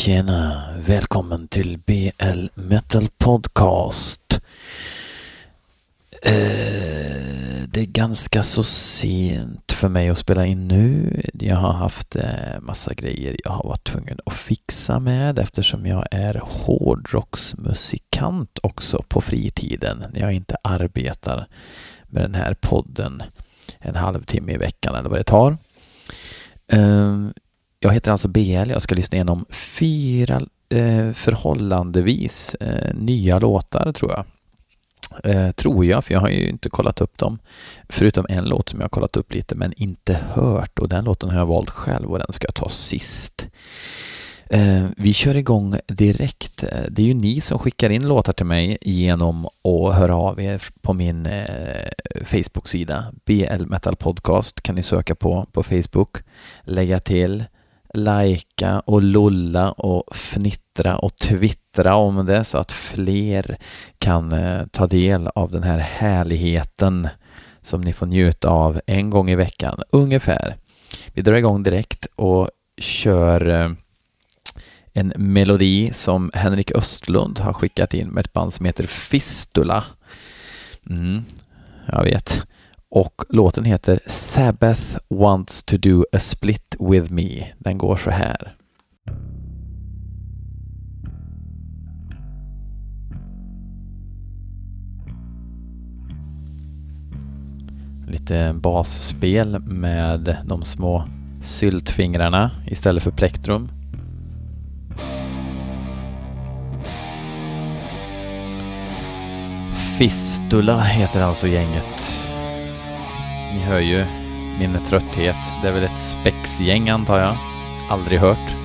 Tjena! Välkommen till BL Metal Podcast. Eh, det är ganska så sent för mig att spela in nu. Jag har haft eh, massa grejer jag har varit tvungen att fixa med eftersom jag är hårdrocksmusikant också på fritiden när jag inte arbetar med den här podden en halvtimme i veckan eller vad det tar. Eh, jag heter alltså BL. Jag ska lyssna igenom fyra eh, förhållandevis eh, nya låtar tror jag. Eh, tror jag, för jag har ju inte kollat upp dem. Förutom en låt som jag har kollat upp lite men inte hört och den låten har jag valt själv och den ska jag ta sist. Eh, vi kör igång direkt. Eh, det är ju ni som skickar in låtar till mig genom att höra av er på min eh, Facebook-sida. BL Metal Podcast kan ni söka på på Facebook. Lägga till lajka och lulla och fnittra och twittra om det så att fler kan eh, ta del av den här härligheten som ni får njuta av en gång i veckan ungefär. Vi drar igång direkt och kör eh, en melodi som Henrik Östlund har skickat in med ett band som heter Fistula. Mm, jag vet. Och låten heter Sabbath wants to do a split with me. Den går så här. Lite basspel med de små syltfingrarna istället för plektrum. Fistula heter alltså gänget. Ni hör ju min trötthet. Det är väl ett spexgäng antar jag. Aldrig hört.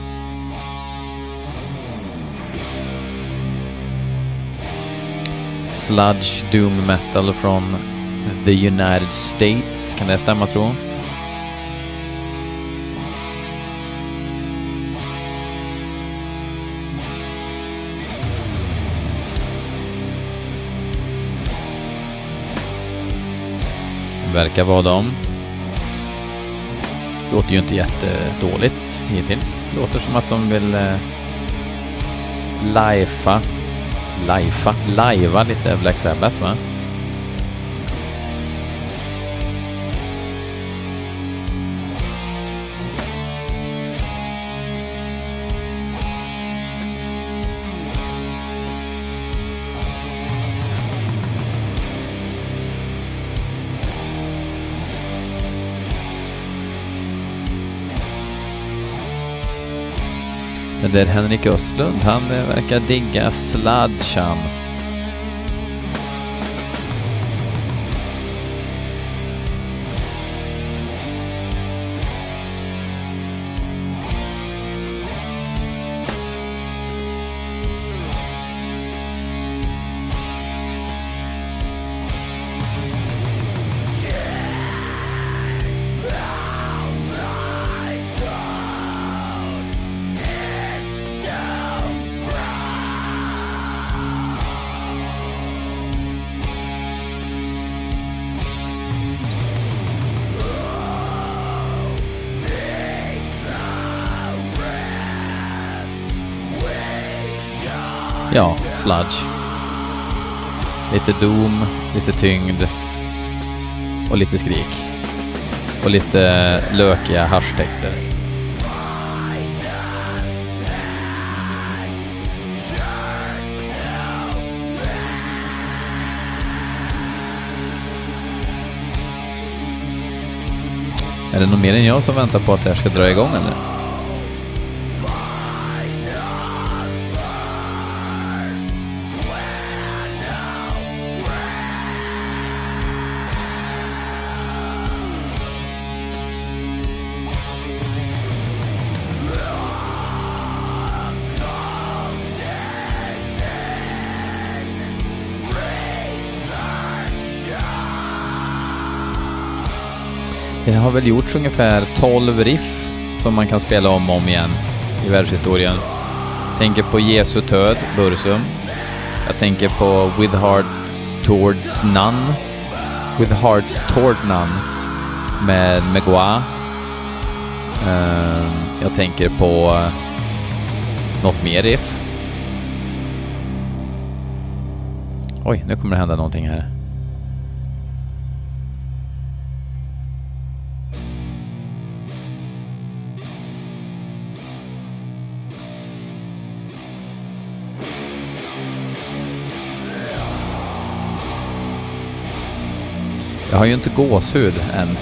Sludge Doom Metal från The United States. Kan det stämma tro? Verkar vara de. Låter ju inte jättedåligt hittills. Låter som att de vill eh, lajfa, lajfa, lajva lite Black Sabbath va? Henrik Östlund, han eh, verkar digga sludge han. Ja, sludge. Lite doom, lite tyngd och lite skrik. Och lite lökiga hashtexter. Är det någon mer än jag som väntar på att det här ska dra igång eller? Väl gjorts ungefär 12 riff som man kan spela om och om igen i världshistorien. Jag tänker på Jesu töd, Bursum. Jag tänker på With Hearts Towards None. With Hearts Toward None med Megua. Ehm, jag tänker på eh, Något mer riff? Oj, nu kommer det hända någonting här. Jag har ju inte gåshud än.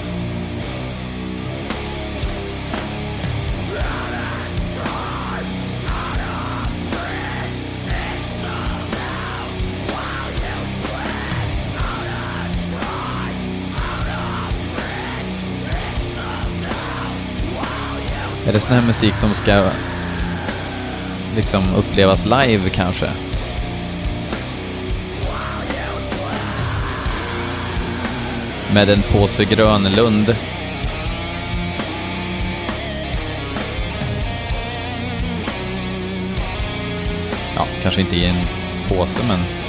Är det sån här musik som ska liksom upplevas live kanske? Med en påse Grönlund. Ja, kanske inte i en påse men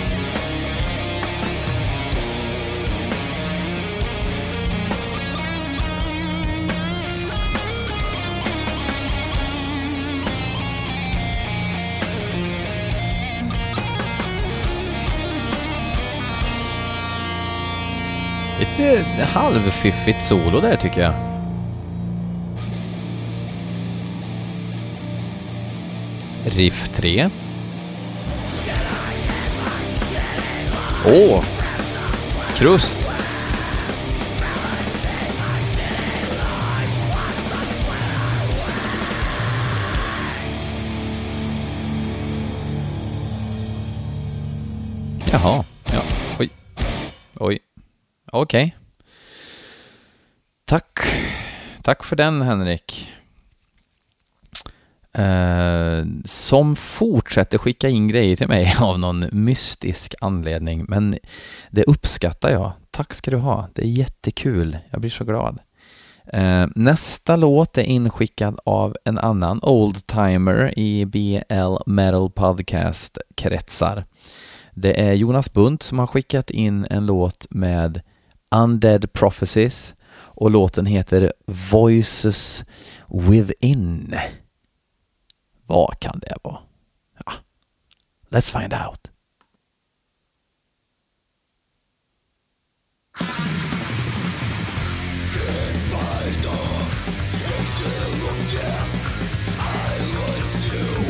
Lite halvfiffigt solo där tycker jag. Riff 3. Åh! Oh, krust! Jaha. Okej. Okay. Tack. Tack för den, Henrik. Uh, som fortsätter skicka in grejer till mig av någon mystisk anledning, men det uppskattar jag. Tack ska du ha. Det är jättekul. Jag blir så glad. Uh, nästa låt är inskickad av en annan oldtimer i BL Metal Podcast-kretsar. Det är Jonas Bunt som har skickat in en låt med Undead Prophecies och låten heter Voices Within. Vad kan det vara? Ja. Let's find out.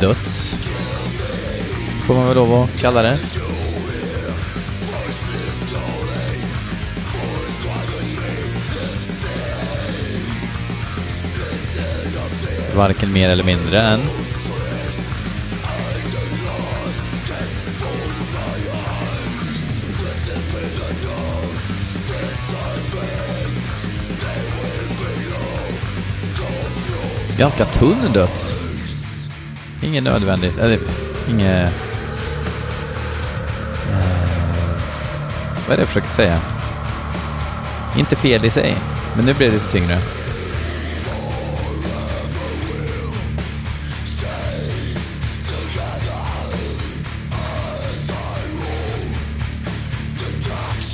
Döds får man väl lov att kalla det. Varken mer eller mindre än. Ganska tunn döds. Inget nödvändigt, eller inget... Eh, vad är det jag försöker säga? Inte fel i sig, men nu blir det lite tyngre.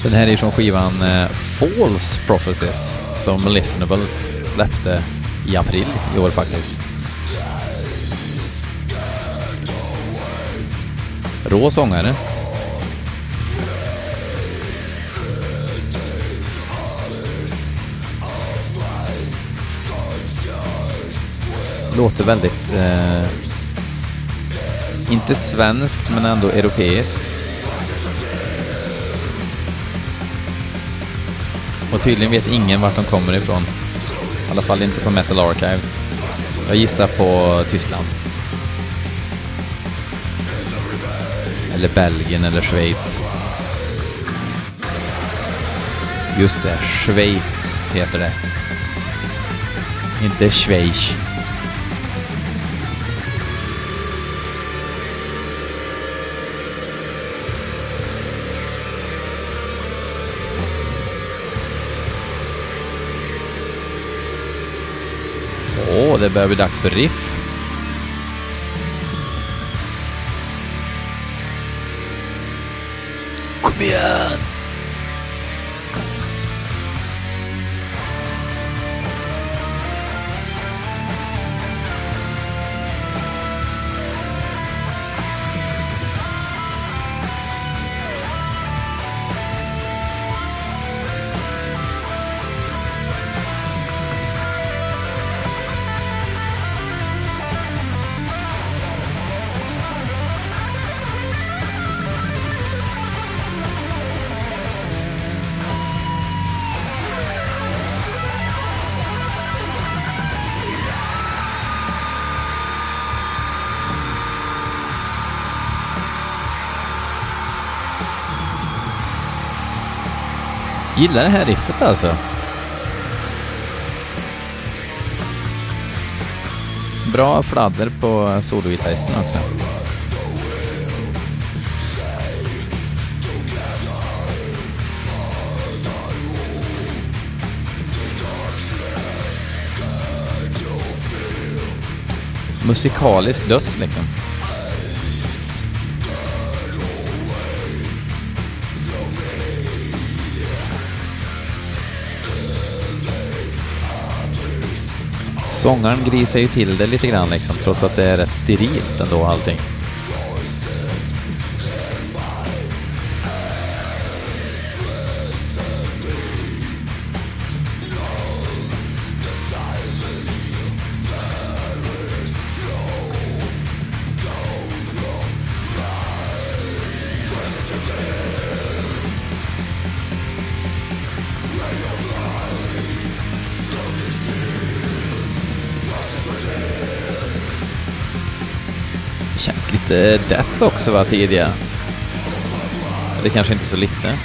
Den här är från skivan eh, False Prophecies som Listenable släppte i april i år faktiskt. Rå sångare. Låter väldigt... Eh, inte svenskt, men ändå europeiskt. Och tydligen vet ingen vart de kommer ifrån. I alla fall inte på Metal Archives. Jag gissar på Tyskland. Eller Belgien eller Schweiz. Just det, Schweiz heter det. Inte Schweiz. Åh, det börjar bli dags för riff. Kom igen! Gillar det här riffet alltså. Bra fladder på sologitarristen också. Musikalisk döds liksom. Sångaren grisar ju till det lite grann liksom, trots att det är rätt sterilt ändå allting. Känns lite death också va, tidiga. Det kanske inte så lite.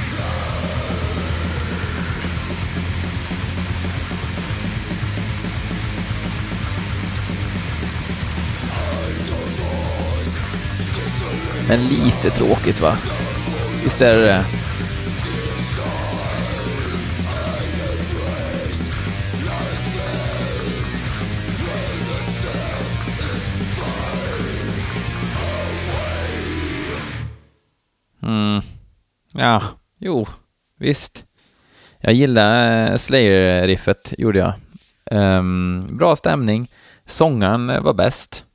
Men lite tråkigt va? Visst är det det? Ja, jo, visst. Jag gillar eh, Slayer-riffet, gjorde jag. Um, bra stämning. Sångaren eh, var bäst.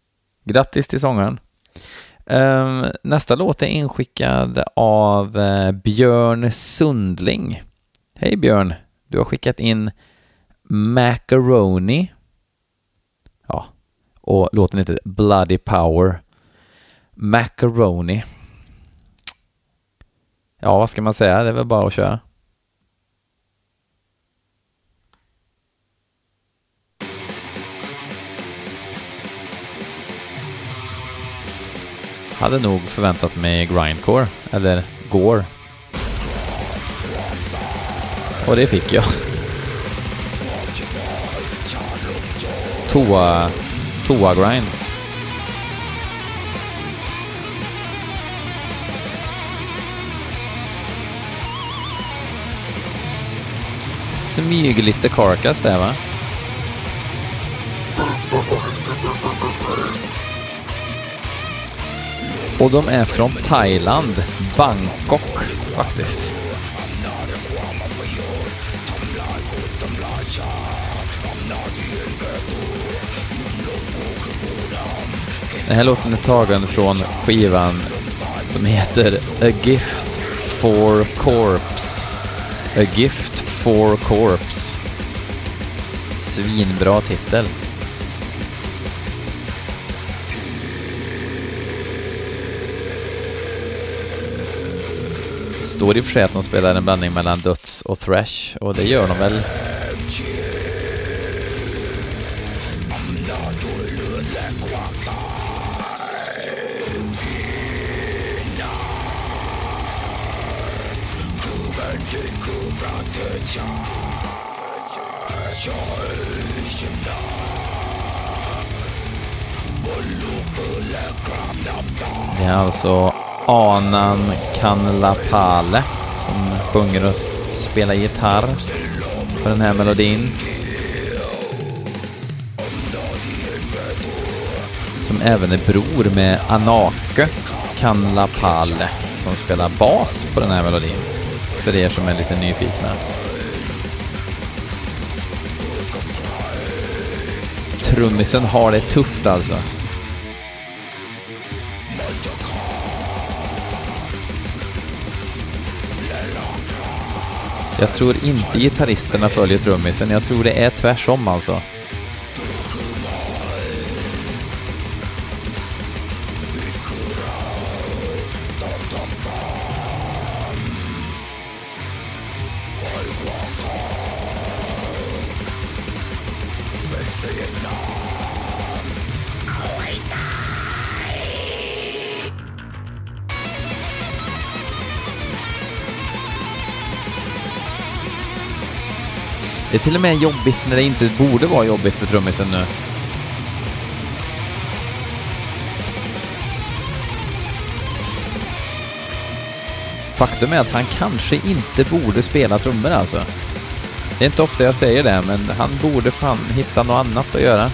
Grattis till sångaren. Um, nästa låt är inskickad av uh, Björn Sundling. Hej Björn! Du har skickat in Macaroni. Ja, och låten heter Bloody Power. Macaroni. Ja, vad ska man säga? Det är väl bara att köra. Hade nog förväntat mig grindcore, eller gore. Och det fick jag. Toa... Toa-grind. Smyg lite carcass där va? Och de är från Thailand, Bangkok faktiskt. Den här låten är tagen från skivan som heter A Gift for Corpse. A Gift for Corps Svinbra titel. Det Står i och för sig att de spelar en blandning mellan döds och thrash och det gör de väl. Det är alltså Anan Kanlapale som sjunger och spelar gitarr på den här melodin. Som även är bror med Anake Kanlapale som spelar bas på den här melodin. För er som är lite nyfikna. Trummisen har det tufft alltså. Jag tror inte gitarristerna följer trummisen, jag tror det är tvärsom alltså. Till och med jobbigt när det inte borde vara jobbigt för trummisen nu. Faktum är att han kanske inte borde spela trummor alltså. Det är inte ofta jag säger det, men han borde fan hitta något annat att göra.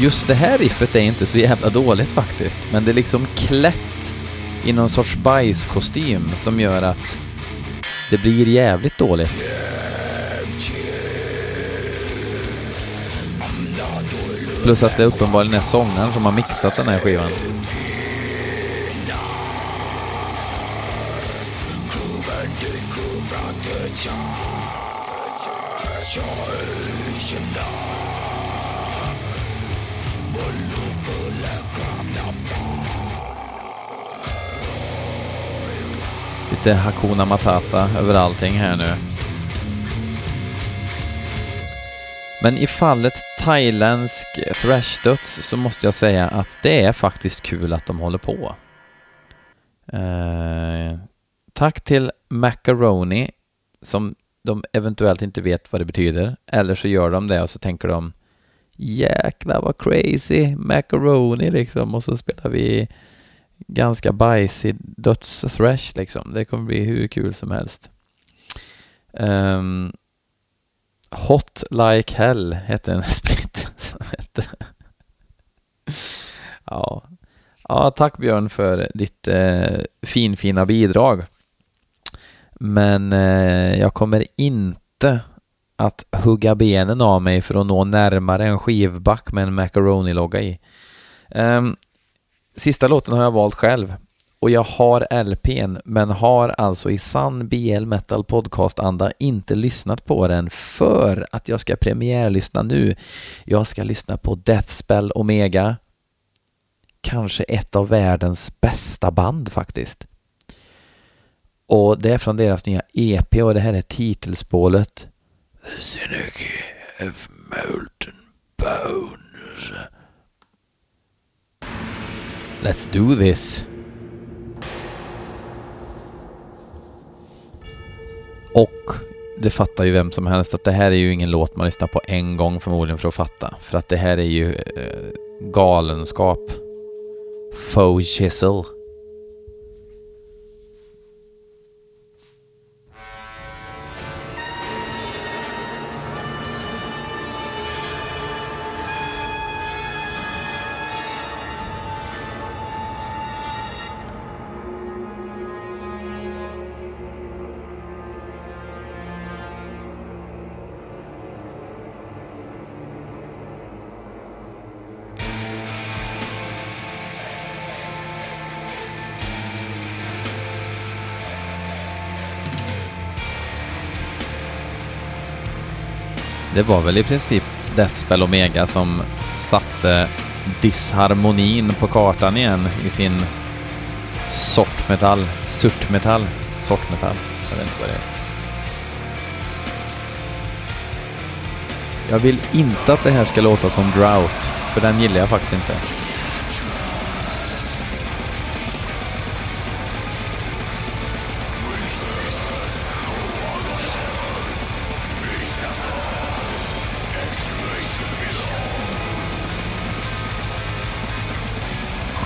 Just det här riffet är inte så jävla dåligt faktiskt, men det är liksom klätt i någon sorts bajskostym som gör att det blir jävligt dåligt. Plus att det uppenbarligen är sångaren som har mixat den här skivan. Lite Hakuna Matata över allting här nu. Men i fallet thailändsk thrashdöds så måste jag säga att det är faktiskt kul att de håller på. Eh, tack till Macaroni som de eventuellt inte vet vad det betyder. Eller så gör de det och så tänker de Jäklar vad crazy, Macaroni liksom. Och så spelar vi ganska bajsig döds-thrash liksom. Det kommer bli hur kul som helst. Um, Hot Like Hell hette en split som hette. ja. ja, tack Björn för ditt eh, finfina bidrag. Men eh, jag kommer inte att hugga benen av mig för att nå närmare en skivback med en macaroni-logga i. Um, sista låten har jag valt själv och jag har LPn men har alltså i sann BL Metal Podcast-anda inte lyssnat på den för att jag ska premiärlyssna nu. Jag ska lyssna på Deathspell Omega. Kanske ett av världens bästa band faktiskt. Och det är från deras nya EP och det här är titelspålet The Synergy of Molten Bones. Let's do this. Och det fattar ju vem som helst att det här är ju ingen låt man lyssnar på en gång förmodligen för att fatta. För att det här är ju eh, galenskap. Faux chisel. Det var väl i princip Deathspell Omega som satte disharmonin på kartan igen i sin sortmetall, surtmetall, sortmetall. Jag vet inte vad det är. Jag vill inte att det här ska låta som Drought, för den gillar jag faktiskt inte.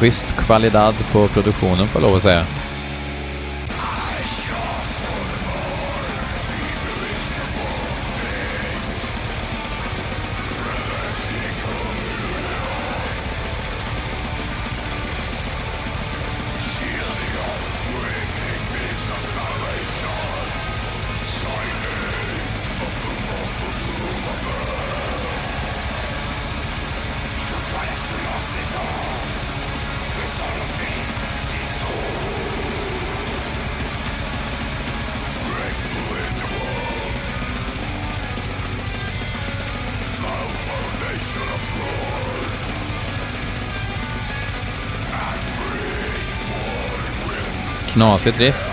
Schysst kvalitet på produktionen får jag lov att säga. Knasigt riff.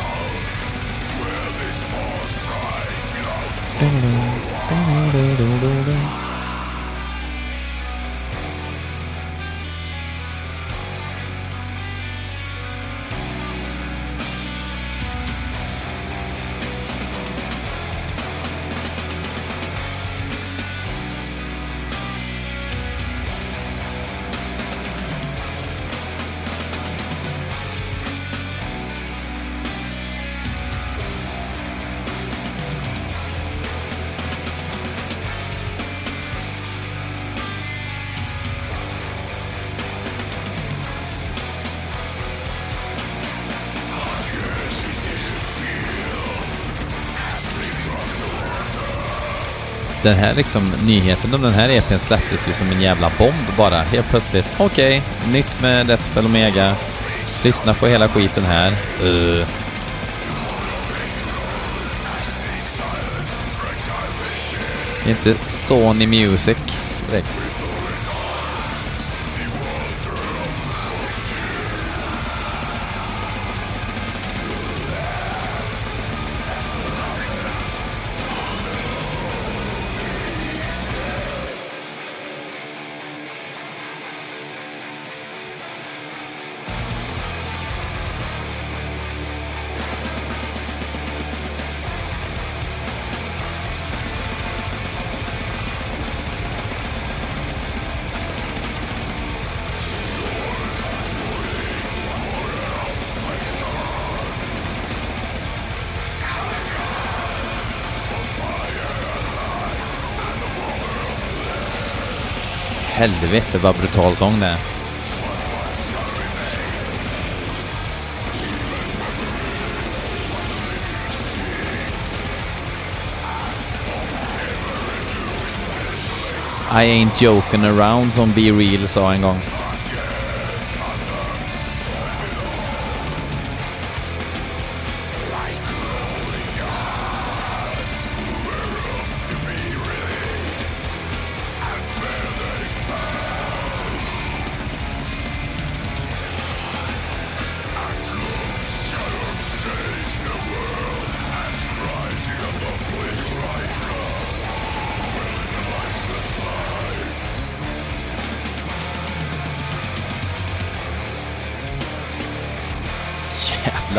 Den här liksom nyheten om den här EPn släpptes ju som en jävla bomb bara. Helt plötsligt, okej, okay, nytt med Deathspell Omega. Lyssna på hela skiten här. Uh. Det är inte Sony Music direkt. Helvete vad brutal sång det är. I ain't joking around som Be Real sa en gång.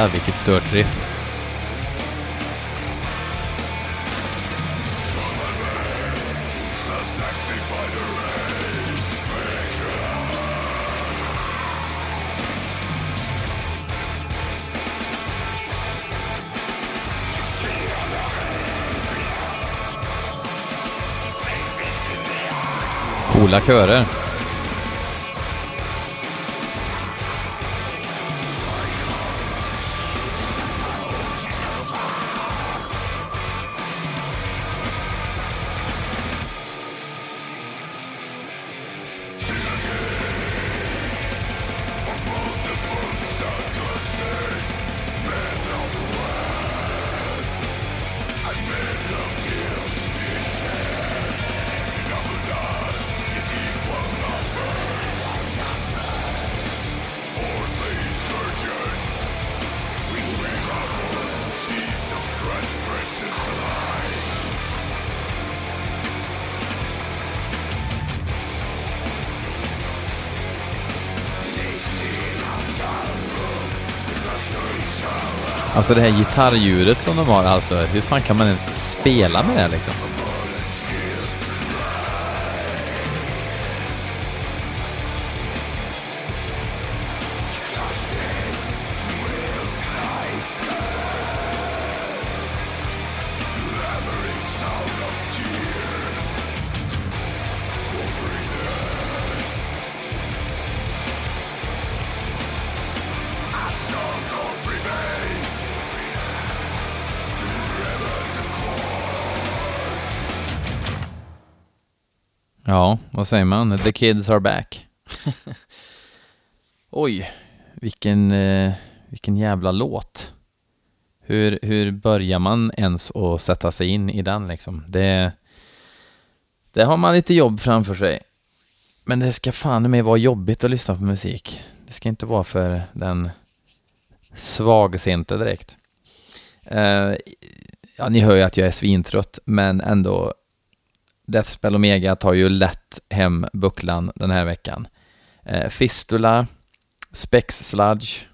Jävlar vilket stört riff. Coola körer. Alltså det här gitarrljudet som de har, alltså hur fan kan man ens spela med det liksom? Ja, vad säger man? The kids are back. Oj, vilken, eh, vilken jävla låt. Hur, hur börjar man ens att sätta sig in i den liksom? Det, det har man lite jobb framför sig. Men det ska fan med vara jobbigt att lyssna på musik. Det ska inte vara för den svagsinte direkt. Uh, ja, ni hör ju att jag är svintrött, men ändå Deathspell Omega tar ju lätt hem bucklan den här veckan. Eh, Fistula, Spex Sludge,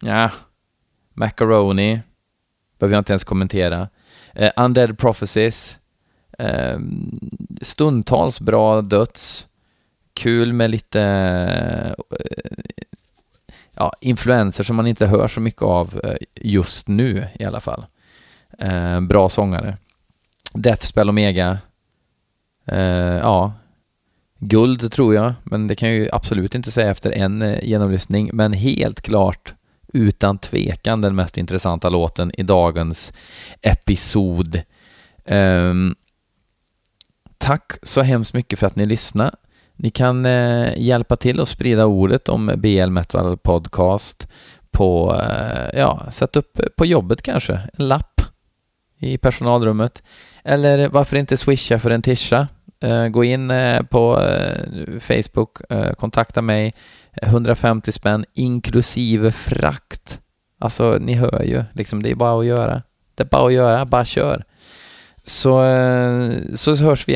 ja, Macaroni, behöver jag inte ens kommentera. Eh, Undead Prophecies, eh, stundtals bra döds, kul med lite eh, ja, influenser som man inte hör så mycket av eh, just nu i alla fall. Eh, bra sångare. Deathspell Omega, Eh, ja, guld tror jag, men det kan jag ju absolut inte säga efter en eh, genomlyssning. Men helt klart, utan tvekan, den mest intressanta låten i dagens episod. Eh, tack så hemskt mycket för att ni lyssnade. Ni kan eh, hjälpa till att sprida ordet om BL Metal Podcast på, eh, ja, sätt upp på jobbet kanske, en lapp i personalrummet. Eller varför inte swisha för en tisha? Eh, gå in eh, på eh, Facebook, kontakta mig, 150 spänn inklusive frakt. Alltså, ni hör ju, liksom, det är bara att göra. Det är bara att göra, bara kör. Så, så hörs vi